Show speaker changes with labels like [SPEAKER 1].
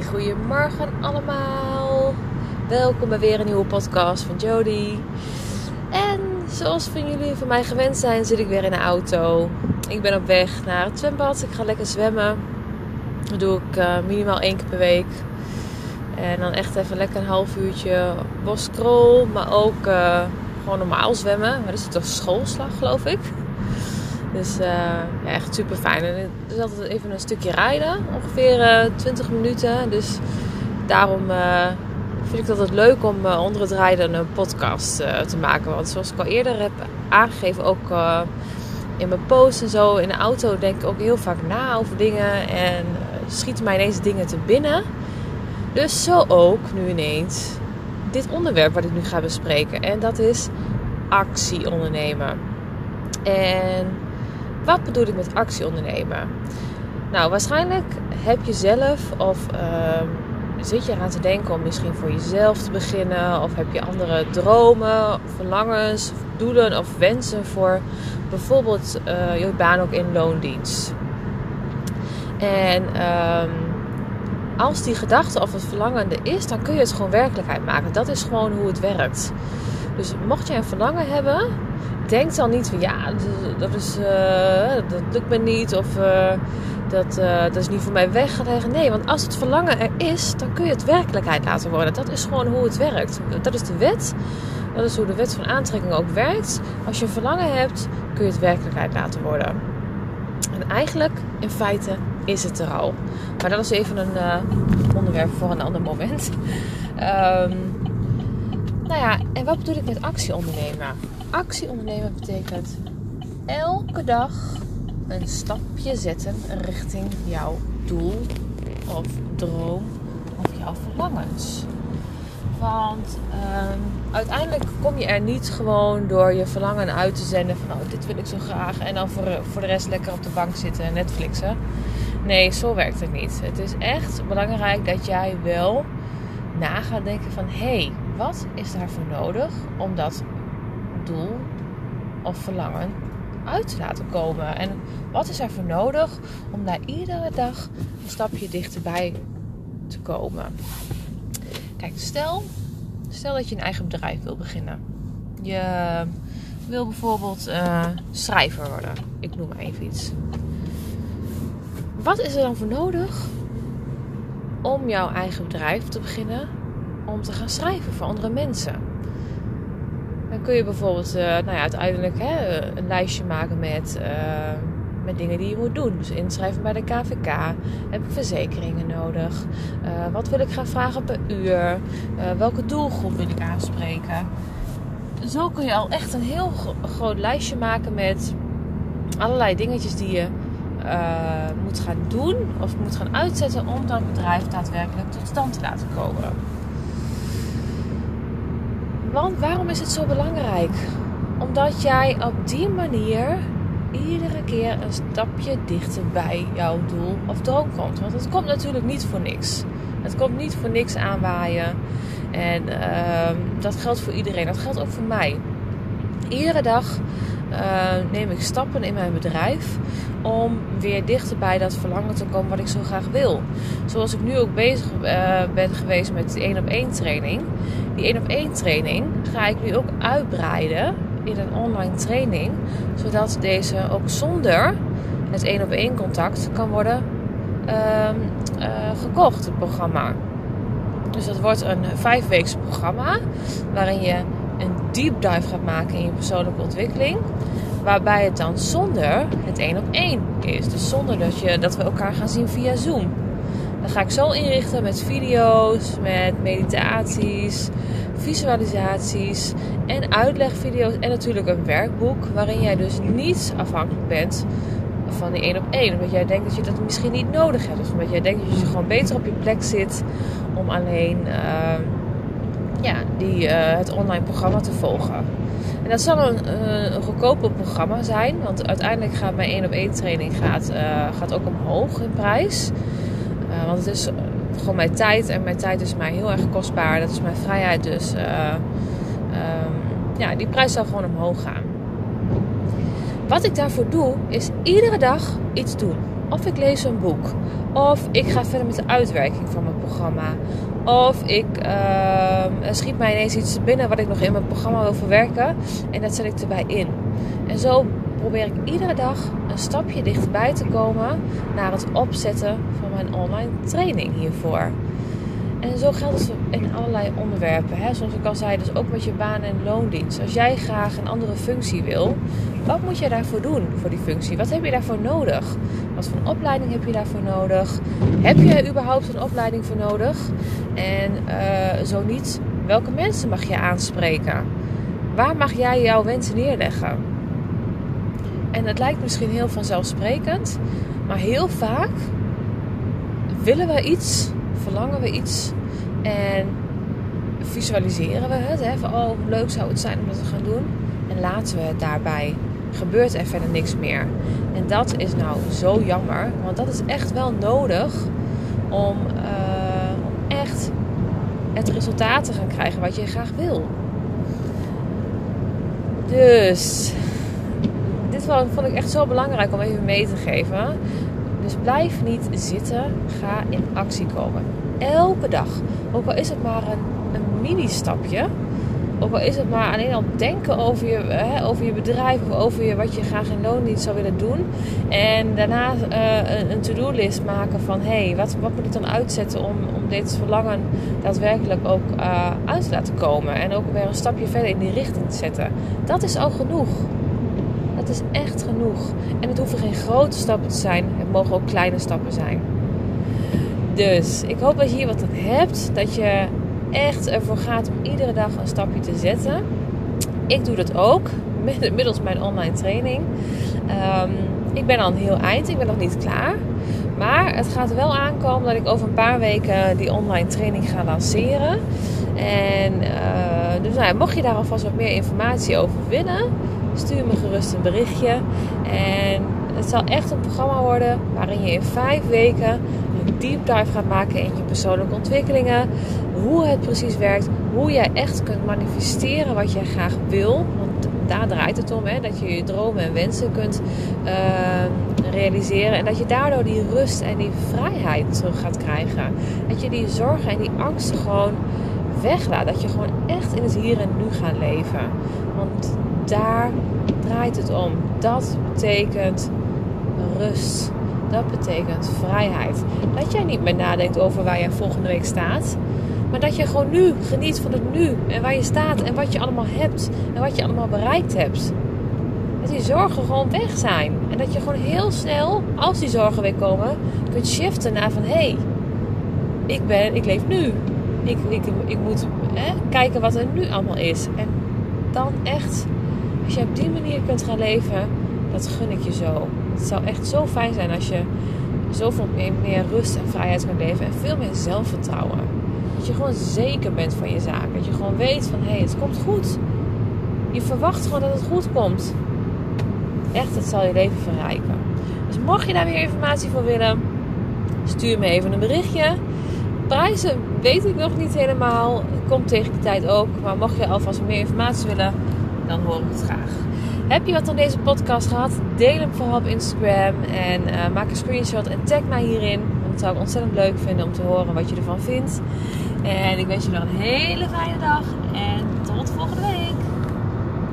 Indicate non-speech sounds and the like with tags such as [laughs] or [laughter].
[SPEAKER 1] Goedemorgen allemaal. Welkom bij weer een nieuwe podcast van Jody. En zoals van jullie van mij gewend zijn, zit ik weer in de auto. Ik ben op weg naar het zwembad. Ik ga lekker zwemmen. Dat doe ik uh, minimaal één keer per week. En dan echt even lekker een half uurtje boskrol, maar ook uh, gewoon normaal zwemmen. Maar dat is toch schoolslag, geloof ik. Dus uh, ja, echt super fijn. En het is altijd even een stukje rijden, ongeveer uh, 20 minuten. Dus daarom uh, vind ik het altijd leuk om onder het rijden een podcast te maken. Want zoals ik al eerder heb aangegeven, ook in mijn post en zo in de auto, denk ik ook heel vaak na over dingen. En schieten mij ineens dingen te binnen. Dus zo ook nu ineens dit onderwerp wat ik nu ga bespreken. En dat is actie ondernemen. En wat bedoel ik met actie ondernemen? Nou, waarschijnlijk heb je zelf of uh, zit je eraan te denken om misschien voor jezelf te beginnen, of heb je andere dromen, verlangens, doelen of wensen voor bijvoorbeeld uh, je baan ook in loondienst. En um, als die gedachte of het verlangende is, dan kun je het gewoon werkelijkheid maken. Dat is gewoon hoe het werkt. Dus mocht je een verlangen hebben, denk dan niet van ja, dat, is, uh, dat lukt me niet of uh, dat, uh, dat is niet voor mij weggelegd. Nee, want als het verlangen er is, dan kun je het werkelijkheid laten worden. Dat is gewoon hoe het werkt. Dat is de wet. Dat is hoe de wet van aantrekking ook werkt. Als je een verlangen hebt, kun je het werkelijkheid laten worden. En eigenlijk, in feite, is het er al. Maar dat is even een onderwerp voor een ander moment. Um, [laughs] nou ja, en wat bedoel ik met actie ondernemen? Actie ondernemen betekent elke dag een stapje zetten richting jouw doel of droom of jouw verlangens. Want um, uiteindelijk kom je er niet gewoon door je verlangen uit te zenden van oh, dit wil ik zo graag en dan voor, voor de rest lekker op de bank zitten en Netflixen. Nee, zo werkt het niet. Het is echt belangrijk dat jij wel na gaat denken van hé, hey, wat is daarvoor nodig om dat doel of verlangen uit te laten komen? En wat is er voor nodig om daar iedere dag een stapje dichterbij te komen? Kijk, stel, stel dat je een eigen bedrijf wil beginnen. Je wil bijvoorbeeld uh, schrijver worden. Ik noem maar even iets. Wat is er dan voor nodig om jouw eigen bedrijf te beginnen? Om te gaan schrijven voor andere mensen dan kun je bijvoorbeeld uh, nou ja, uiteindelijk hè, een lijstje maken met, uh, met dingen die je moet doen. Dus inschrijven bij de KVK. Heb ik verzekeringen nodig? Uh, wat wil ik gaan vragen per uur? welke doelgroep wil ik aanspreken? Zo kun je al echt een heel groot lijstje maken met allerlei dingetjes die je moet gaan doen of moet gaan uitzetten om dat bedrijf daadwerkelijk tot stand te laten komen. Want waarom is het zo belangrijk? Omdat jij op die manier iedere keer een stapje dichter bij jouw doel of droom komt. Want het komt natuurlijk niet voor niks. Het komt niet voor niks aanwaaien. En uh, dat geldt voor iedereen. Dat geldt ook voor mij. Iedere dag neem ik stappen in mijn bedrijf om weer dichter bij dat verlangen te komen wat ik zo graag wil. Zoals ik nu ook bezig uh, ben geweest met die 1 op 1 training. Die 1 op 1 training ga ik nu ook uitbreiden in een online training. Zodat deze ook zonder het 1 op 1 contact kan worden uh, uh, gekocht, het programma. Dus dat wordt een vijfweeks programma waarin je een deep dive gaat maken in je persoonlijke ontwikkeling. Waarbij het dan zonder het één op één is. Dus zonder dat, je, dat we elkaar gaan zien via Zoom. Dan ga ik zo inrichten met video's, met meditaties, visualisaties en uitlegvideo's. En natuurlijk een werkboek waarin jij dus niet afhankelijk bent van die één op één. Omdat jij denkt dat je dat misschien niet nodig hebt. Of omdat jij denkt dat je gewoon beter op je plek zit om alleen uh, ja, die, uh, het online programma te volgen. En dat zal een, een goedkoper programma zijn. Want uiteindelijk gaat mijn 1 op 1 training gaat, uh, gaat ook omhoog in prijs. Want het is gewoon mijn tijd. En mijn tijd is mij heel erg kostbaar. Dat is mijn vrijheid. Dus um, ja, die prijs zal gewoon omhoog gaan. Wat ik daarvoor doe, is iedere dag iets doen. Of ik lees een boek. Of ik ga verder met de uitwerking van mijn programma. Of ik uh, schiet mij ineens iets binnen wat ik nog in mijn programma wil verwerken. En dat zet ik erbij in. En zo probeer ik iedere dag een stapje dichterbij te komen naar het opzetten van mijn online training hiervoor. En zo geldt het in allerlei onderwerpen. Hè? Zoals ik al zei, dus ook met je baan en loondienst. Als jij graag een andere functie wil, wat moet je daarvoor doen voor die functie? Wat heb je daarvoor nodig? Wat voor opleiding heb je daarvoor nodig? Heb je überhaupt een opleiding voor nodig? En uh, zo niet, welke mensen mag je aanspreken? Waar mag jij jouw wensen neerleggen? En het lijkt misschien heel vanzelfsprekend, maar heel vaak willen we iets verlangen we iets en visualiseren we het. Hè, oh, hoe leuk zou het zijn om dat te gaan doen. En laten we het daarbij. Gebeurt er verder niks meer. En dat is nou zo jammer. Want dat is echt wel nodig om, om echt het resultaat te gaan krijgen wat je graag wil. Dus dit vond ik echt zo belangrijk om even mee te geven. Dus blijf niet zitten, ga in actie komen. Elke dag. Ook al is het maar een, een mini-stapje. Ook al is het maar alleen al denken over je, hè, over je bedrijf of over je, wat je graag in loondienst zou willen doen. En daarna uh, een, een to-do-list maken van hé, hey, wat, wat moet ik dan uitzetten om, om dit verlangen daadwerkelijk ook uh, uit te laten komen. En ook weer een stapje verder in die richting te zetten. Dat is al genoeg. Is echt genoeg. En het hoeven geen grote stappen te zijn. Het mogen ook kleine stappen zijn. Dus ik hoop dat je hier wat hebt. Dat je echt ervoor gaat om iedere dag een stapje te zetten. Ik doe dat ook. [laughs] Middels mijn online training. Um, ik ben al een heel eind. Ik ben nog niet klaar. Maar het gaat wel aankomen dat ik over een paar weken die online training ga lanceren. En uh, dus nou, mocht je daar alvast wat meer informatie over willen, stuur me gerust een berichtje. En het zal echt een programma worden waarin je in vijf weken een deep dive gaat maken in je persoonlijke ontwikkelingen. Hoe het precies werkt. Hoe jij echt kunt manifesteren wat jij graag wil. Want daar draait het om. Hè? Dat je je dromen en wensen kunt uh, realiseren. En dat je daardoor die rust en die vrijheid terug gaat krijgen. Dat je die zorgen en die angsten gewoon weglaat. Dat je gewoon echt in het hier en nu gaat leven. Want daar draait het om. Dat betekent rust. Dat betekent vrijheid. Dat jij niet meer nadenkt over waar je volgende week staat. Maar dat je gewoon nu geniet van het nu. En waar je staat en wat je allemaal hebt. En wat je allemaal bereikt hebt. Dat die zorgen gewoon weg zijn. En dat je gewoon heel snel, als die zorgen weer komen, kunt shiften naar van hé, hey, ik, ben, ik leef nu. Ik, ik, ik moet hè, kijken wat er nu allemaal is. En dan echt als je op die manier kunt gaan leven, dat gun ik je zo. Het zou echt zo fijn zijn als je zoveel meer, rust en vrijheid kunt leven en veel meer zelfvertrouwen. Dat je gewoon zeker bent van je zaak. Dat je gewoon weet van hé, hey, het komt goed. Je verwacht gewoon dat het goed komt. Echt, het zal je leven verrijken. Dus mocht je daar meer informatie voor willen, stuur me even een berichtje. Prijzen weet ik nog niet helemaal. Komt tegen de tijd ook. Maar mocht je alvast meer informatie willen, dan hoor ik het graag. Heb je wat aan deze podcast gehad? Deel hem vooral op Instagram en uh, maak een screenshot en tag mij hierin. Want dat zou ik ontzettend leuk vinden om te horen wat je ervan vindt. En ik wens je nog een hele fijne dag en